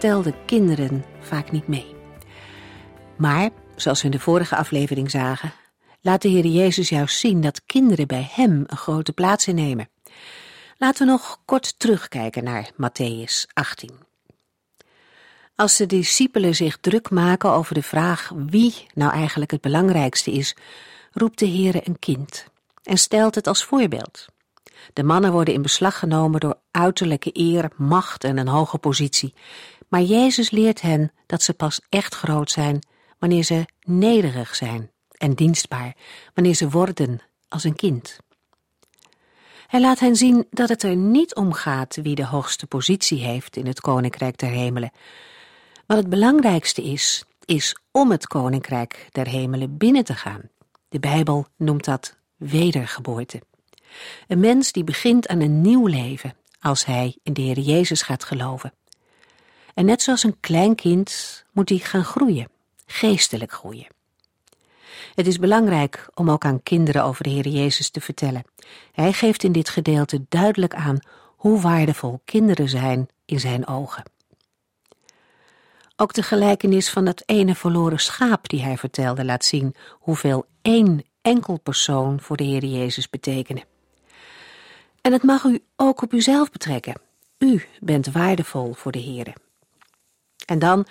telden kinderen vaak niet mee. Maar, zoals we in de vorige aflevering zagen, laat de Heer Jezus juist zien dat kinderen bij Hem een grote plaats innemen. Laten we nog kort terugkijken naar Matthäus 18. Als de discipelen zich druk maken over de vraag wie nou eigenlijk het belangrijkste is, roept de Heer een kind en stelt het als voorbeeld. De mannen worden in beslag genomen door uiterlijke eer, macht en een hoge positie. Maar Jezus leert hen dat ze pas echt groot zijn wanneer ze nederig zijn en dienstbaar, wanneer ze worden als een kind. Hij laat hen zien dat het er niet om gaat wie de hoogste positie heeft in het koninkrijk der hemelen. Wat het belangrijkste is, is om het koninkrijk der hemelen binnen te gaan. De Bijbel noemt dat wedergeboorte. Een mens die begint aan een nieuw leven als hij in de Heer Jezus gaat geloven. En net zoals een klein kind moet hij gaan groeien, geestelijk groeien. Het is belangrijk om ook aan kinderen over de Heer Jezus te vertellen. Hij geeft in dit gedeelte duidelijk aan hoe waardevol kinderen zijn in zijn ogen. Ook de gelijkenis van dat ene verloren schaap die hij vertelde laat zien hoeveel één enkel persoon voor de Heer Jezus betekenen. En het mag u ook op uzelf betrekken. U bent waardevol voor de Heer. En dan,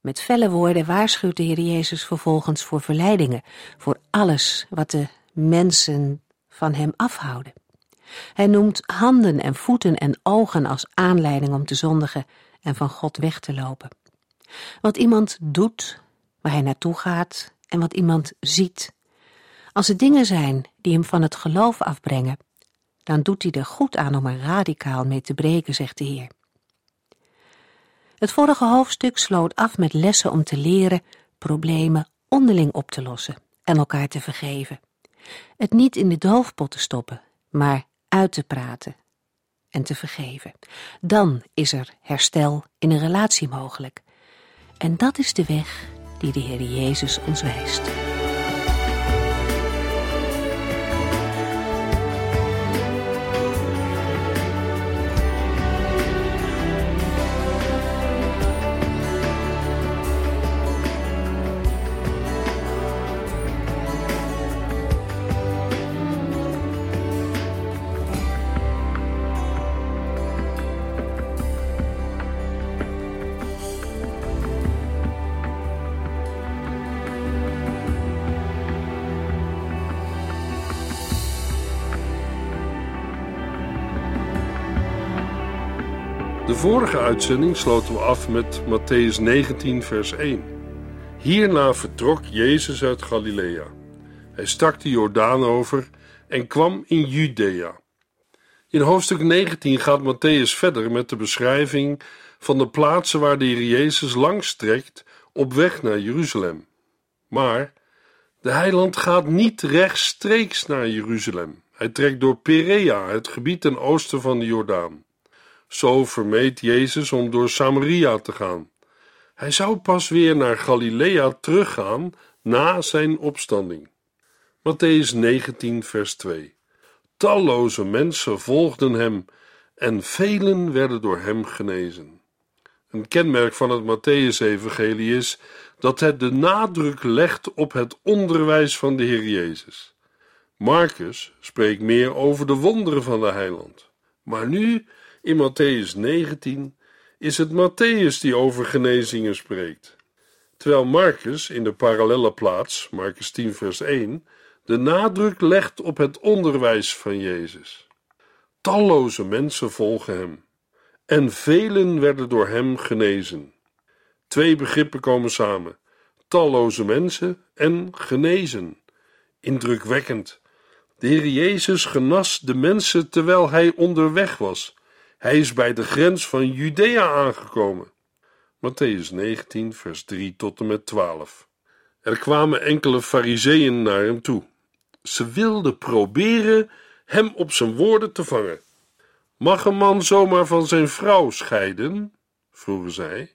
met felle woorden, waarschuwt de Heer Jezus vervolgens voor verleidingen, voor alles wat de mensen van hem afhouden. Hij noemt handen en voeten en ogen als aanleiding om te zondigen en van God weg te lopen. Wat iemand doet, waar hij naartoe gaat en wat iemand ziet. Als het dingen zijn die hem van het geloof afbrengen, dan doet hij er goed aan om er radicaal mee te breken, zegt de Heer. Het vorige hoofdstuk sloot af met lessen om te leren problemen onderling op te lossen en elkaar te vergeven. Het niet in de doofpot te stoppen, maar uit te praten en te vergeven. Dan is er herstel in een relatie mogelijk. En dat is de weg die de Heer Jezus ons wijst. Vorige uitzending sloten we af met Matthäus 19, vers 1. Hierna vertrok Jezus uit Galilea. Hij stak de Jordaan over en kwam in Judea. In hoofdstuk 19 gaat Matthäus verder met de beschrijving van de plaatsen waar de Heer Jezus langs trekt op weg naar Jeruzalem. Maar de heiland gaat niet rechtstreeks naar Jeruzalem. Hij trekt door Perea, het gebied ten oosten van de Jordaan. Zo vermeed Jezus om door Samaria te gaan. Hij zou pas weer naar Galilea teruggaan na zijn opstanding. Matthäus 19, vers 2. Talloze mensen volgden hem en velen werden door hem genezen. Een kenmerk van het Matthäus-evangelie is dat het de nadruk legt op het onderwijs van de Heer Jezus. Marcus spreekt meer over de wonderen van de heiland. Maar nu in Matthäus 19 is het Matthäus die over genezingen spreekt. Terwijl Marcus in de parallelle plaats, Marcus 10 vers 1, de nadruk legt op het onderwijs van Jezus. Talloze mensen volgen hem en velen werden door hem genezen. Twee begrippen komen samen: talloze mensen en genezen. Indrukwekkend. De Heer Jezus genas de mensen terwijl hij onderweg was hij is bij de grens van Judea aangekomen. Matthäus 19, vers 3 tot en met 12. Er kwamen enkele fariseeën naar hem toe. Ze wilden proberen hem op zijn woorden te vangen. Mag een man zomaar van zijn vrouw scheiden? vroegen zij.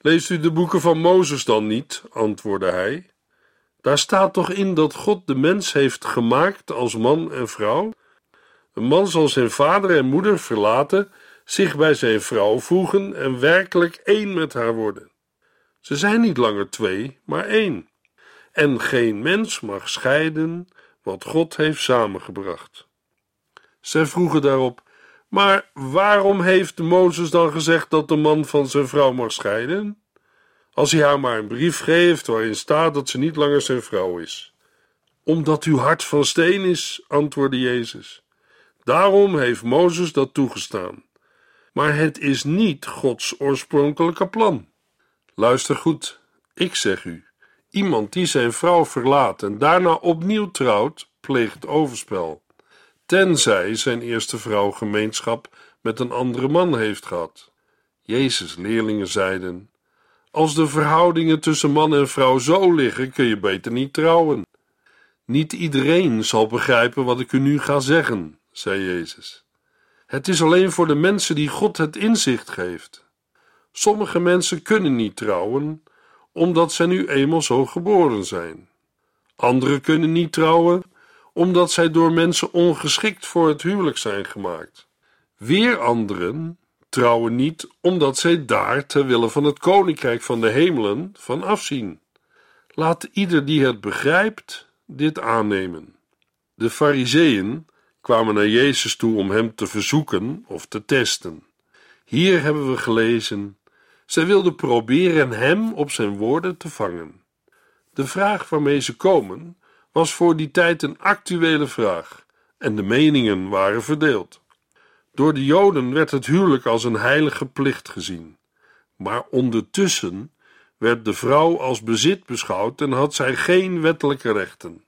Leest u de boeken van Mozes dan niet? antwoordde hij. Daar staat toch in dat God de mens heeft gemaakt als man en vrouw? Een man zal zijn vader en moeder verlaten, zich bij zijn vrouw voegen en werkelijk één met haar worden. Ze zijn niet langer twee, maar één. En geen mens mag scheiden wat God heeft samengebracht. Zij vroegen daarop: Maar waarom heeft Mozes dan gezegd dat de man van zijn vrouw mag scheiden? Als hij haar maar een brief geeft waarin staat dat ze niet langer zijn vrouw is. Omdat uw hart van steen is, antwoordde Jezus. Daarom heeft Mozes dat toegestaan. Maar het is niet Gods oorspronkelijke plan. Luister goed, ik zeg u: iemand die zijn vrouw verlaat en daarna opnieuw trouwt, pleegt overspel. Tenzij zijn eerste vrouw gemeenschap met een andere man heeft gehad. Jezus' leerlingen zeiden: Als de verhoudingen tussen man en vrouw zo liggen, kun je beter niet trouwen. Niet iedereen zal begrijpen wat ik u nu ga zeggen zei Jezus. Het is alleen voor de mensen die God het inzicht geeft. Sommige mensen kunnen niet trouwen, omdat zij nu eenmaal zo geboren zijn. Anderen kunnen niet trouwen, omdat zij door mensen ongeschikt voor het huwelijk zijn gemaakt. Weer anderen trouwen niet, omdat zij daar, ter wille van het koninkrijk van de hemelen, van afzien. Laat ieder die het begrijpt, dit aannemen. De Fariseeën kwamen naar Jezus toe om hem te verzoeken of te testen. Hier hebben we gelezen: zij wilden proberen hem op zijn woorden te vangen. De vraag waarmee ze komen was voor die tijd een actuele vraag en de meningen waren verdeeld. Door de Joden werd het huwelijk als een heilige plicht gezien, maar ondertussen werd de vrouw als bezit beschouwd en had zij geen wettelijke rechten.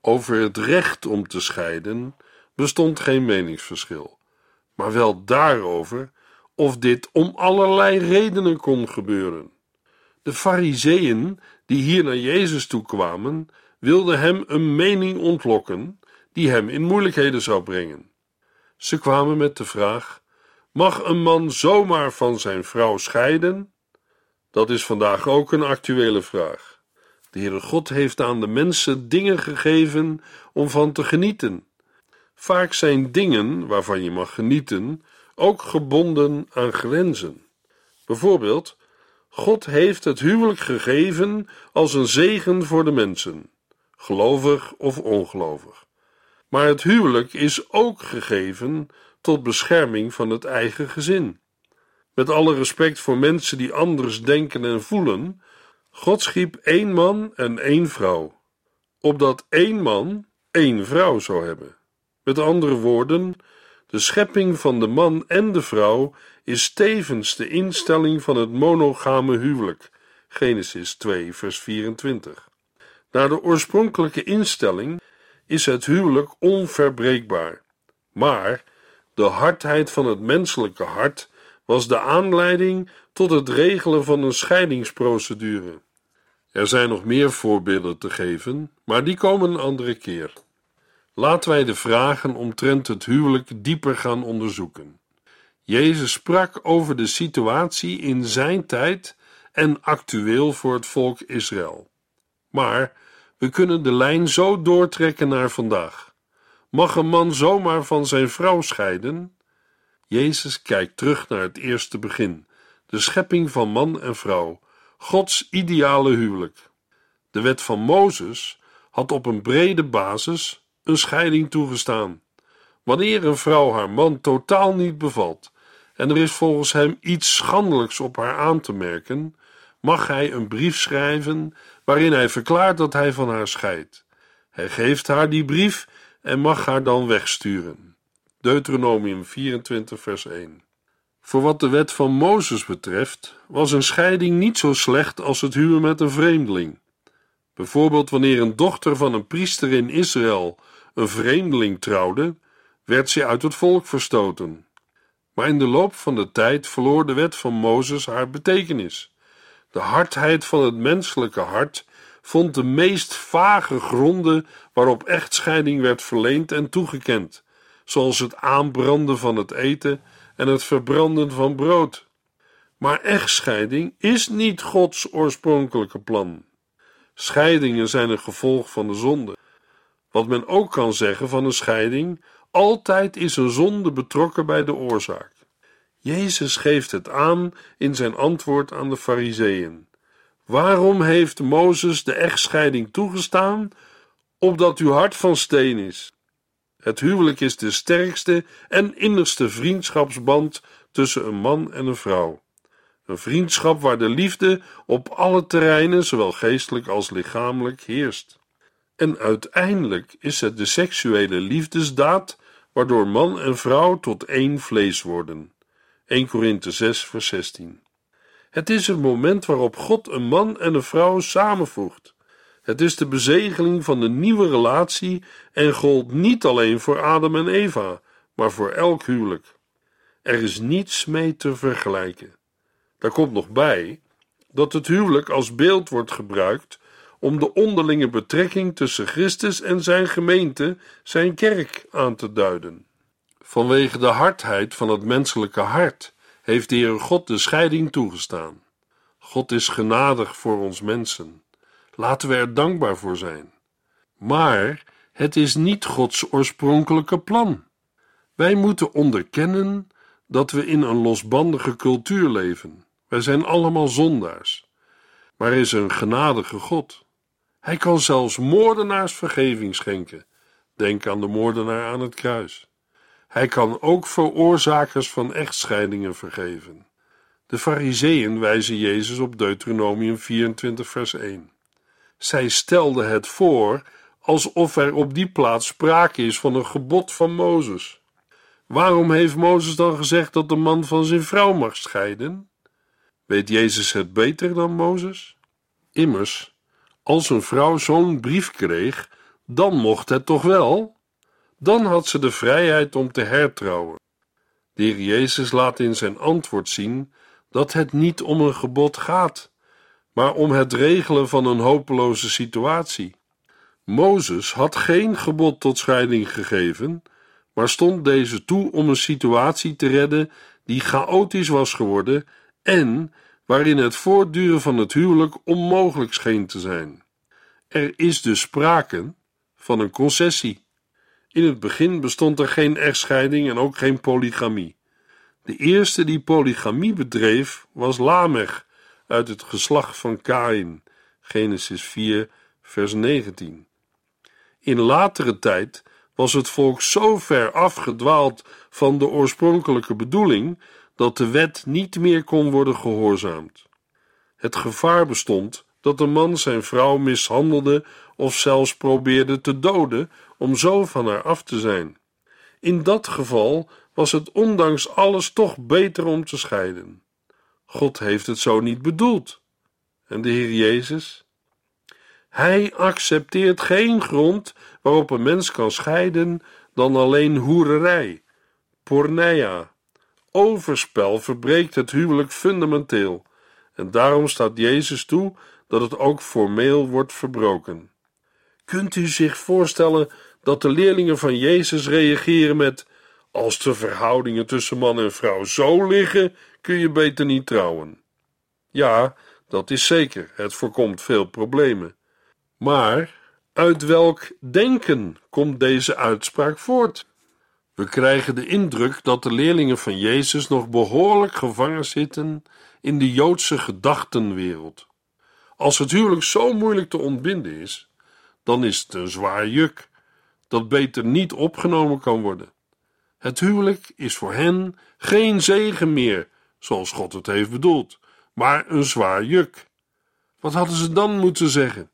Over het recht om te scheiden bestond geen meningsverschil, maar wel daarover of dit om allerlei redenen kon gebeuren. De Fariseeën die hier naar Jezus toe kwamen, wilden hem een mening ontlokken die hem in moeilijkheden zou brengen. Ze kwamen met de vraag: Mag een man zomaar van zijn vrouw scheiden? Dat is vandaag ook een actuele vraag. De Heere God heeft aan de mensen dingen gegeven om van te genieten. Vaak zijn dingen waarvan je mag genieten ook gebonden aan grenzen. Bijvoorbeeld, God heeft het huwelijk gegeven als een zegen voor de mensen, gelovig of ongelovig. Maar het huwelijk is ook gegeven tot bescherming van het eigen gezin. Met alle respect voor mensen die anders denken en voelen, God schiep één man en één vrouw, opdat één man één vrouw zou hebben. Met andere woorden, de schepping van de man en de vrouw is tevens de instelling van het monogame huwelijk. Genesis 2, vers 24. Naar de oorspronkelijke instelling is het huwelijk onverbreekbaar. Maar de hardheid van het menselijke hart was de aanleiding tot het regelen van een scheidingsprocedure. Er zijn nog meer voorbeelden te geven, maar die komen een andere keer. Laten wij de vragen omtrent het huwelijk dieper gaan onderzoeken. Jezus sprak over de situatie in zijn tijd en actueel voor het volk Israël. Maar we kunnen de lijn zo doortrekken naar vandaag. Mag een man zomaar van zijn vrouw scheiden? Jezus kijkt terug naar het eerste begin, de schepping van man en vrouw, Gods ideale huwelijk. De wet van Mozes had op een brede basis een scheiding toegestaan. Wanneer een vrouw haar man totaal niet bevalt en er is volgens hem iets schandelijks op haar aan te merken, mag hij een brief schrijven waarin hij verklaart dat hij van haar scheidt. Hij geeft haar die brief en mag haar dan wegsturen. Deuteronomium 24, vers 1. Voor wat de wet van Mozes betreft, was een scheiding niet zo slecht als het huwen met een vreemdeling. Bijvoorbeeld wanneer een dochter van een priester in Israël een vreemdeling trouwde, werd ze uit het volk verstoten. Maar in de loop van de tijd verloor de wet van Mozes haar betekenis. De hardheid van het menselijke hart vond de meest vage gronden waarop echtscheiding werd verleend en toegekend, zoals het aanbranden van het eten en het verbranden van brood. Maar echtscheiding is niet Gods oorspronkelijke plan. Scheidingen zijn een gevolg van de zonde. Wat men ook kan zeggen van een scheiding, altijd is een zonde betrokken bij de oorzaak. Jezus geeft het aan in zijn antwoord aan de Fariseeën. Waarom heeft Mozes de echtscheiding toegestaan? Opdat uw hart van steen is. Het huwelijk is de sterkste en innigste vriendschapsband tussen een man en een vrouw. Een vriendschap waar de liefde op alle terreinen, zowel geestelijk als lichamelijk, heerst. En uiteindelijk is het de seksuele liefdesdaad waardoor man en vrouw tot één vlees worden. 1 Korinthe 6, vers 16. Het is het moment waarop God een man en een vrouw samenvoegt. Het is de bezegeling van de nieuwe relatie en gold niet alleen voor Adam en Eva, maar voor elk huwelijk. Er is niets mee te vergelijken. Daar komt nog bij dat het huwelijk als beeld wordt gebruikt om de onderlinge betrekking tussen Christus en zijn gemeente, zijn kerk, aan te duiden. Vanwege de hardheid van het menselijke hart heeft de Heere God de scheiding toegestaan. God is genadig voor ons mensen. Laten we er dankbaar voor zijn. Maar het is niet Gods oorspronkelijke plan. Wij moeten onderkennen dat we in een losbandige cultuur leven. Wij zijn allemaal zondaars. Maar er is een genadige God. Hij kan zelfs moordenaars vergeving schenken. Denk aan de moordenaar aan het kruis. Hij kan ook veroorzakers van echtscheidingen vergeven. De Fariseeën wijzen Jezus op Deuteronomium 24, vers 1. Zij stelden het voor alsof er op die plaats sprake is van een gebod van Mozes. Waarom heeft Mozes dan gezegd dat de man van zijn vrouw mag scheiden? Weet Jezus het beter dan Mozes? Immers, als een vrouw zo'n brief kreeg, dan mocht het toch wel? Dan had ze de vrijheid om te hertrouwen. De heer Jezus laat in zijn antwoord zien dat het niet om een gebod gaat, maar om het regelen van een hopeloze situatie. Mozes had geen gebod tot scheiding gegeven, maar stond deze toe om een situatie te redden die chaotisch was geworden en waarin het voortduren van het huwelijk onmogelijk scheen te zijn. Er is dus sprake van een concessie. In het begin bestond er geen echtscheiding en ook geen polygamie. De eerste die polygamie bedreef was Lamech uit het geslacht van Kain, Genesis 4, vers 19. In latere tijd was het volk zo ver afgedwaald van de oorspronkelijke bedoeling dat de wet niet meer kon worden gehoorzaamd. Het gevaar bestond dat de man zijn vrouw mishandelde of zelfs probeerde te doden om zo van haar af te zijn. In dat geval was het ondanks alles toch beter om te scheiden. God heeft het zo niet bedoeld. En de Heer Jezus? Hij accepteert geen grond waarop een mens kan scheiden dan alleen hoererij, porneia. Overspel verbreekt het huwelijk fundamenteel en daarom staat Jezus toe dat het ook formeel wordt verbroken. Kunt u zich voorstellen dat de leerlingen van Jezus reageren met: Als de verhoudingen tussen man en vrouw zo liggen, kun je beter niet trouwen? Ja, dat is zeker, het voorkomt veel problemen. Maar uit welk denken komt deze uitspraak voort? We krijgen de indruk dat de leerlingen van Jezus nog behoorlijk gevangen zitten in de Joodse gedachtenwereld. Als het huwelijk zo moeilijk te ontbinden is, dan is het een zwaar juk dat beter niet opgenomen kan worden. Het huwelijk is voor hen geen zegen meer, zoals God het heeft bedoeld, maar een zwaar juk. Wat hadden ze dan moeten zeggen?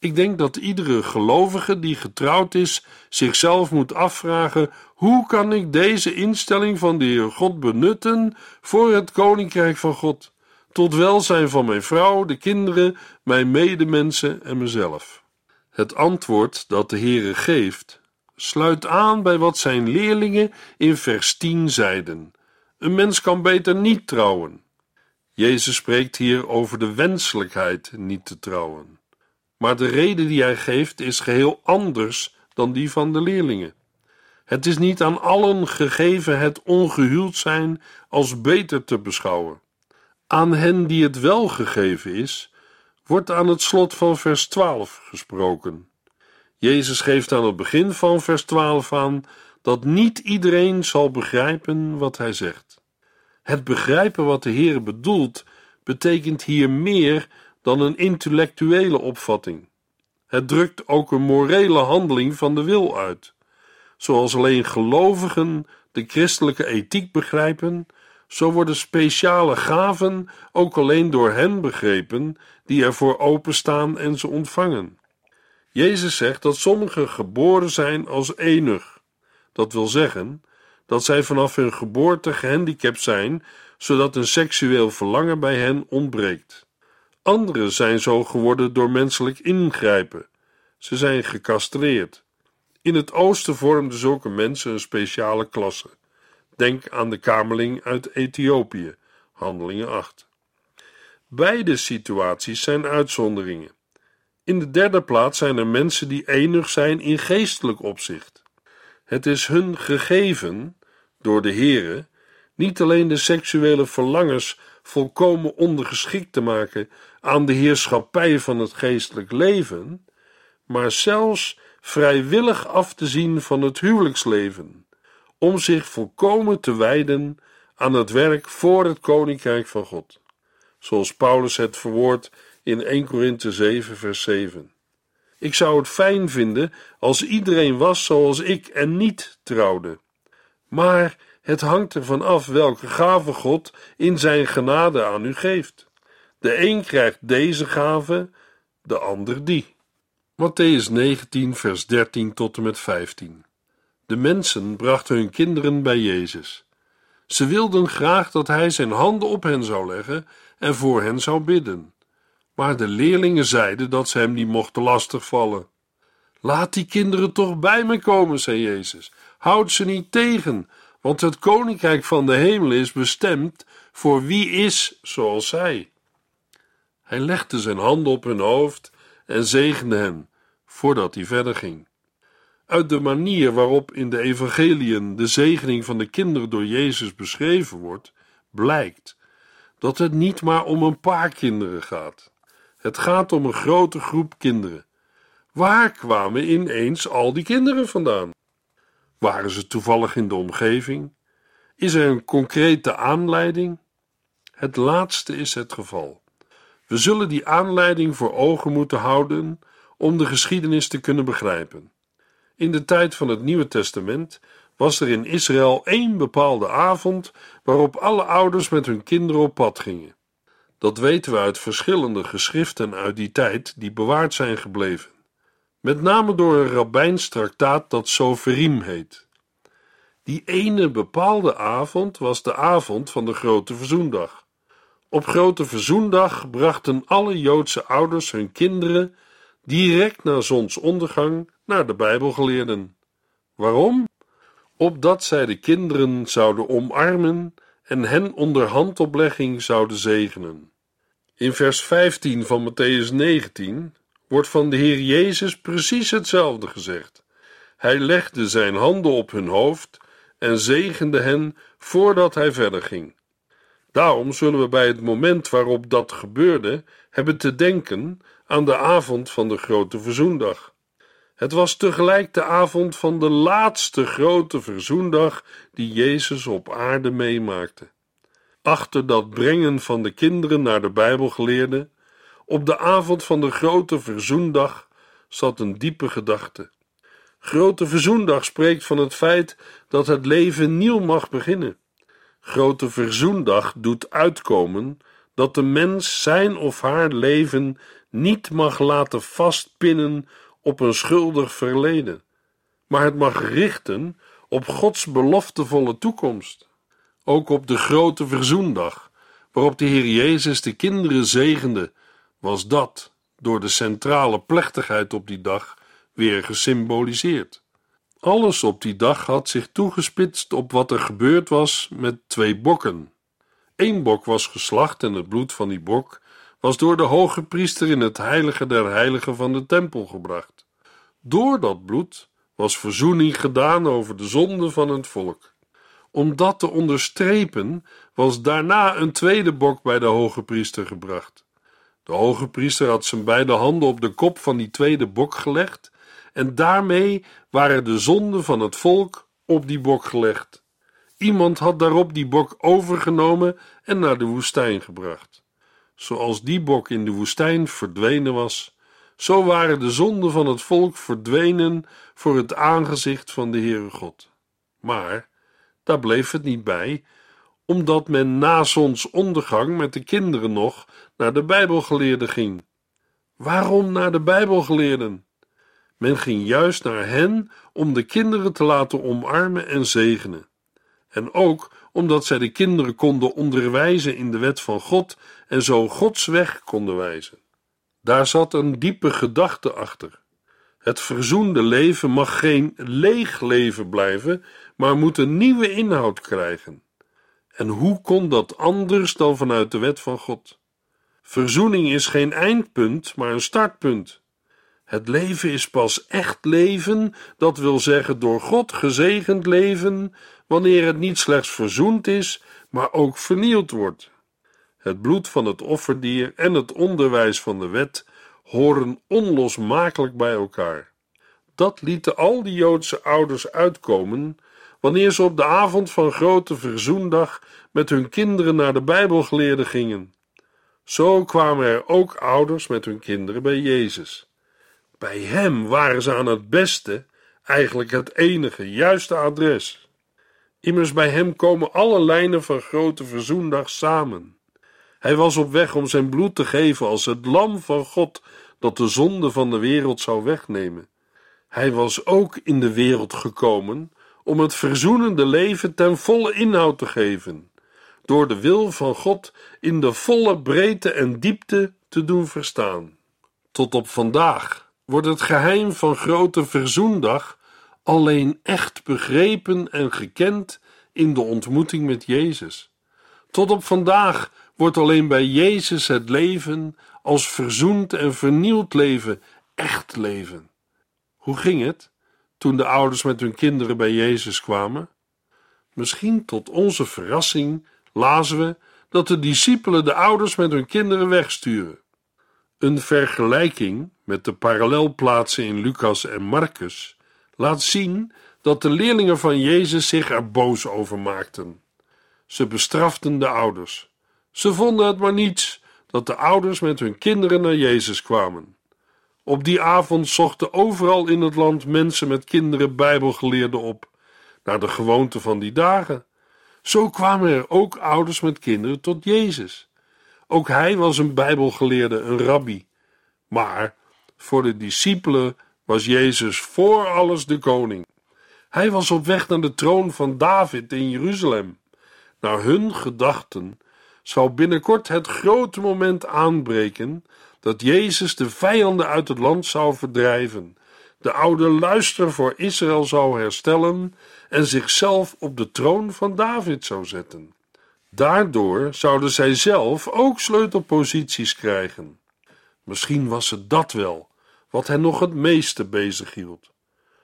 Ik denk dat iedere gelovige die getrouwd is zichzelf moet afvragen: hoe kan ik deze instelling van de Heer God benutten voor het koninkrijk van God, tot welzijn van mijn vrouw, de kinderen, mijn medemensen en mezelf? Het antwoord dat de Heere geeft sluit aan bij wat zijn leerlingen in vers 10 zeiden. Een mens kan beter niet trouwen. Jezus spreekt hier over de wenselijkheid niet te trouwen. Maar de reden die hij geeft is geheel anders dan die van de leerlingen. Het is niet aan allen gegeven het ongehuwd zijn als beter te beschouwen. Aan hen die het wel gegeven is, wordt aan het slot van vers 12 gesproken. Jezus geeft aan het begin van vers 12 aan dat niet iedereen zal begrijpen wat hij zegt. Het begrijpen wat de Heer bedoelt, betekent hier meer dan een intellectuele opvatting. Het drukt ook een morele handeling van de wil uit. Zoals alleen gelovigen de christelijke ethiek begrijpen, zo worden speciale gaven ook alleen door hen begrepen die ervoor openstaan en ze ontvangen. Jezus zegt dat sommigen geboren zijn als enig. Dat wil zeggen dat zij vanaf hun geboorte gehandicapt zijn, zodat een seksueel verlangen bij hen ontbreekt. Anderen zijn zo geworden door menselijk ingrijpen. Ze zijn gecastreerd. In het oosten vormden zulke mensen een speciale klasse. Denk aan de kamerling uit Ethiopië, Handelingen 8. Beide situaties zijn uitzonderingen. In de derde plaats zijn er mensen die enig zijn in geestelijk opzicht. Het is hun gegeven, door de Heere, niet alleen de seksuele verlangens volkomen ondergeschikt te maken aan de heerschappij van het geestelijk leven, maar zelfs vrijwillig af te zien van het huwelijksleven, om zich volkomen te wijden aan het werk voor het koninkrijk van God, zoals Paulus het verwoordt in 1 Korinthe 7, vers 7. Ik zou het fijn vinden als iedereen was zoals ik en niet trouwde. Maar het hangt ervan af welke gave God in zijn genade aan u geeft. De een krijgt deze gave, de ander die. Matthäus 19, vers 13 tot en met 15. De mensen brachten hun kinderen bij Jezus. Ze wilden graag dat hij zijn handen op hen zou leggen en voor hen zou bidden. Maar de leerlingen zeiden dat ze hem niet mochten lastigvallen. Laat die kinderen toch bij me komen, zei Jezus. Houd ze niet tegen, want het koninkrijk van de hemel is bestemd voor wie is zoals zij. Hij legde zijn handen op hun hoofd en zegende hen, voordat hij verder ging. Uit de manier waarop in de evangeliën de zegening van de kinderen door Jezus beschreven wordt, blijkt dat het niet maar om een paar kinderen gaat. Het gaat om een grote groep kinderen. Waar kwamen ineens al die kinderen vandaan? Waren ze toevallig in de omgeving? Is er een concrete aanleiding? Het laatste is het geval. We zullen die aanleiding voor ogen moeten houden om de geschiedenis te kunnen begrijpen. In de tijd van het Nieuwe Testament was er in Israël één bepaalde avond waarop alle ouders met hun kinderen op pad gingen. Dat weten we uit verschillende geschriften uit die tijd die bewaard zijn gebleven. Met name door een rabbijns traktaat dat Soferim heet. Die ene bepaalde avond was de avond van de Grote Verzoendag. Op Grote Verzoendag brachten alle Joodse ouders hun kinderen direct na zonsondergang naar de Bijbelgeleerden. Waarom? Opdat zij de kinderen zouden omarmen en hen onder handoplegging zouden zegenen. In vers 15 van Matthäus 19 wordt van de Heer Jezus precies hetzelfde gezegd. Hij legde zijn handen op hun hoofd en zegende hen voordat hij verder ging. Daarom zullen we bij het moment waarop dat gebeurde hebben te denken aan de avond van de grote verzoendag. Het was tegelijk de avond van de laatste grote verzoendag die Jezus op aarde meemaakte. Achter dat brengen van de kinderen naar de Bijbelgeleerden, op de avond van de grote verzoendag, zat een diepe gedachte. Grote verzoendag spreekt van het feit dat het leven nieuw mag beginnen. Grote verzoendag doet uitkomen dat de mens zijn of haar leven niet mag laten vastpinnen op een schuldig verleden, maar het mag richten op Gods beloftevolle toekomst. Ook op de grote verzoendag, waarop de Heer Jezus de kinderen zegende, was dat door de centrale plechtigheid op die dag weer gesymboliseerd. Alles op die dag had zich toegespitst op wat er gebeurd was met twee bokken. Eén bok was geslacht en het bloed van die bok was door de hoge priester in het heilige der heiligen van de tempel gebracht. Door dat bloed was verzoening gedaan over de zonde van het volk. Om dat te onderstrepen was daarna een tweede bok bij de hoge priester gebracht. De hoge priester had zijn beide handen op de kop van die tweede bok gelegd en daarmee waren de zonden van het volk op die bok gelegd. Iemand had daarop die bok overgenomen en naar de woestijn gebracht. Zoals die bok in de woestijn verdwenen was, zo waren de zonden van het volk verdwenen voor het aangezicht van de Heere God. Maar daar bleef het niet bij, omdat men na zonsondergang met de kinderen nog naar de Bijbelgeleerden ging. Waarom naar de Bijbelgeleerden? Men ging juist naar hen om de kinderen te laten omarmen en zegenen. En ook omdat zij de kinderen konden onderwijzen in de wet van God en zo Gods weg konden wijzen. Daar zat een diepe gedachte achter. Het verzoende leven mag geen leeg leven blijven, maar moet een nieuwe inhoud krijgen. En hoe kon dat anders dan vanuit de wet van God? Verzoening is geen eindpunt, maar een startpunt. Het leven is pas echt leven, dat wil zeggen door God gezegend leven, wanneer het niet slechts verzoend is, maar ook vernield wordt. Het bloed van het offerdier en het onderwijs van de wet horen onlosmakelijk bij elkaar. Dat lieten al die Joodse ouders uitkomen wanneer ze op de avond van grote verzoendag met hun kinderen naar de Bijbelgeleerden gingen. Zo kwamen er ook ouders met hun kinderen bij Jezus. Bij hem waren ze aan het beste, eigenlijk het enige juiste adres. Immers bij hem komen alle lijnen van grote verzoendag samen. Hij was op weg om zijn bloed te geven als het lam van God dat de zonde van de wereld zou wegnemen. Hij was ook in de wereld gekomen om het verzoenende leven ten volle inhoud te geven, door de wil van God in de volle breedte en diepte te doen verstaan. Tot op vandaag wordt het geheim van grote verzoendag alleen echt begrepen en gekend in de ontmoeting met Jezus. Tot op vandaag wordt alleen bij Jezus het leven als verzoend en vernieuwd leven echt leven. Hoe ging het toen de ouders met hun kinderen bij Jezus kwamen? Misschien tot onze verrassing lazen we dat de discipelen de ouders met hun kinderen wegsturen. Een vergelijking met de parallelplaatsen in Lucas en Marcus laat zien dat de leerlingen van Jezus zich er boos over maakten. Ze bestraften de ouders. Ze vonden het maar niets dat de ouders met hun kinderen naar Jezus kwamen. Op die avond zochten overal in het land mensen met kinderen Bijbelgeleerden op, naar de gewoonte van die dagen. Zo kwamen er ook ouders met kinderen tot Jezus. Ook hij was een Bijbelgeleerde, een rabbi. Maar voor de discipelen was Jezus voor alles de koning. Hij was op weg naar de troon van David in Jeruzalem. Naar hun gedachten zou binnenkort het grote moment aanbreken dat Jezus de vijanden uit het land zou verdrijven, de oude luister voor Israël zou herstellen en zichzelf op de troon van David zou zetten. Daardoor zouden zij zelf ook sleutelposities krijgen. Misschien was het dat wel wat hen nog het meeste bezighield.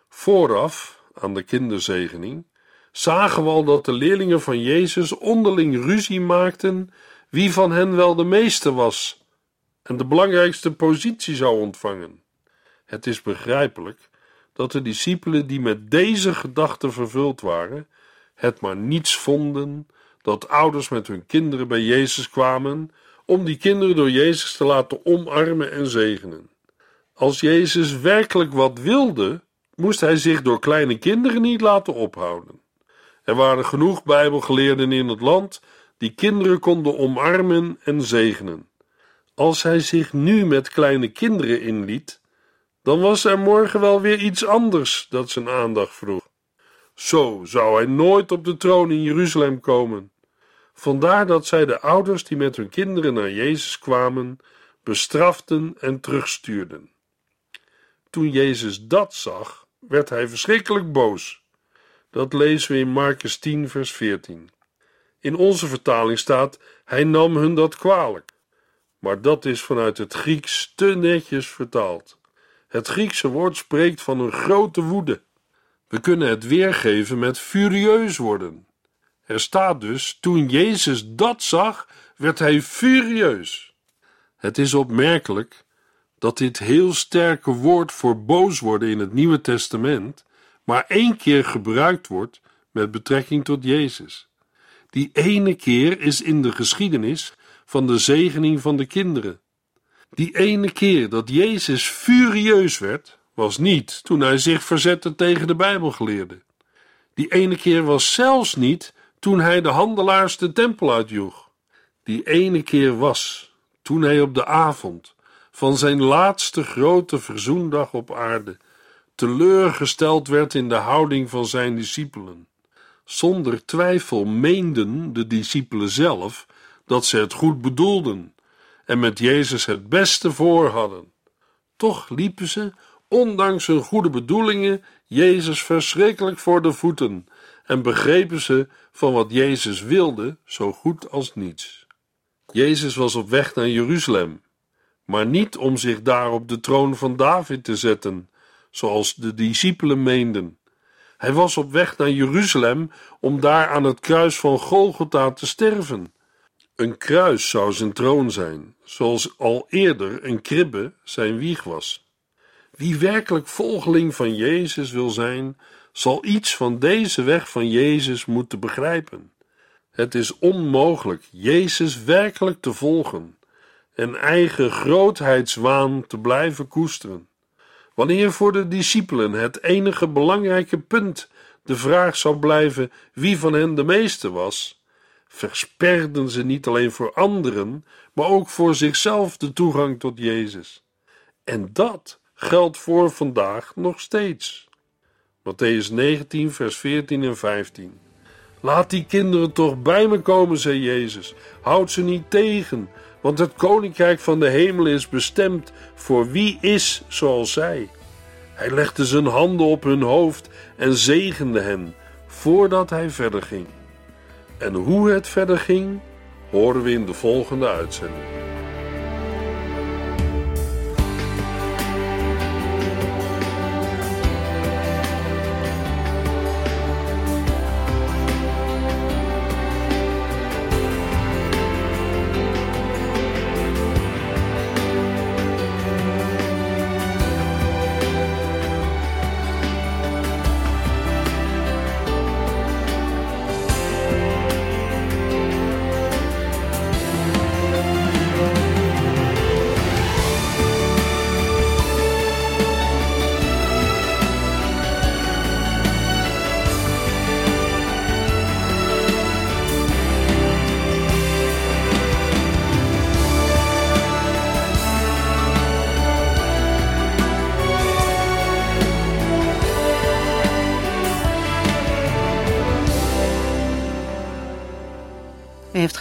Vooraf aan de kinderzegening zagen we al dat de leerlingen van Jezus onderling ruzie maakten wie van hen wel de meeste was en de belangrijkste positie zou ontvangen. Het is begrijpelijk dat de discipelen die met deze gedachten vervuld waren, het maar niets vonden dat ouders met hun kinderen bij Jezus kwamen om die kinderen door Jezus te laten omarmen en zegenen. Als Jezus werkelijk wat wilde, moest hij zich door kleine kinderen niet laten ophouden. Er waren genoeg Bijbelgeleerden in het land die kinderen konden omarmen en zegenen. Als hij zich nu met kleine kinderen inliet, dan was er morgen wel weer iets anders dat zijn aandacht vroeg. Zo zou hij nooit op de troon in Jeruzalem komen. Vandaar dat zij de ouders die met hun kinderen naar Jezus kwamen, bestraften en terugstuurden. Toen Jezus dat zag, werd hij verschrikkelijk boos. Dat lezen we in Marcus 10, vers 14. In onze vertaling staat: Hij nam hun dat kwalijk. Maar dat is vanuit het Grieks te netjes vertaald. Het Griekse woord spreekt van een grote woede. We kunnen het weergeven met furieus worden. Er staat dus: toen Jezus dat zag, werd hij furieus. Het is opmerkelijk dat dit heel sterke woord voor boos worden in het Nieuwe Testament maar één keer gebruikt wordt met betrekking tot Jezus. Die ene keer is in de geschiedenis van de zegening van de kinderen. Die ene keer dat Jezus furieus werd, was niet toen hij zich verzette tegen de Bijbelgeleerden. Die ene keer was zelfs niet toen hij de handelaars de tempel uitjoeg. Die ene keer was toen hij op de avond van zijn laatste grote verzoendag op aarde teleurgesteld werd in de houding van zijn discipelen. Zonder twijfel meenden de discipelen zelf dat ze het goed bedoelden en met Jezus het beste voor hadden. Toch liepen ze, ondanks hun goede bedoelingen, Jezus verschrikkelijk voor de voeten en begrepen ze van wat Jezus wilde zo goed als niets. Jezus was op weg naar Jeruzalem, maar niet om zich daar op de troon van David te zetten, zoals de discipelen meenden. Hij was op weg naar Jeruzalem om daar aan het kruis van Golgotha te sterven. Een kruis zou zijn troon zijn, zoals al eerder een kribbe zijn wieg was. Wie werkelijk volgeling van Jezus wil zijn, zal iets van deze weg van Jezus moeten begrijpen. Het is onmogelijk Jezus werkelijk te volgen en eigen grootheidswaan te blijven koesteren. Wanneer voor de discipelen het enige belangrijke punt de vraag zou blijven wie van hen de meeste was, versperden ze niet alleen voor anderen, maar ook voor zichzelf de toegang tot Jezus. En dat geldt voor vandaag nog steeds. Matthäus 19, vers 14 en 15. Laat die kinderen toch bij me komen, zei Jezus. Houd ze niet tegen, want het koninkrijk van de hemel is bestemd voor wie is zoals zij. Hij legde zijn handen op hun hoofd en zegende hen voordat hij verder ging. En hoe het verder ging, horen we in de volgende uitzending.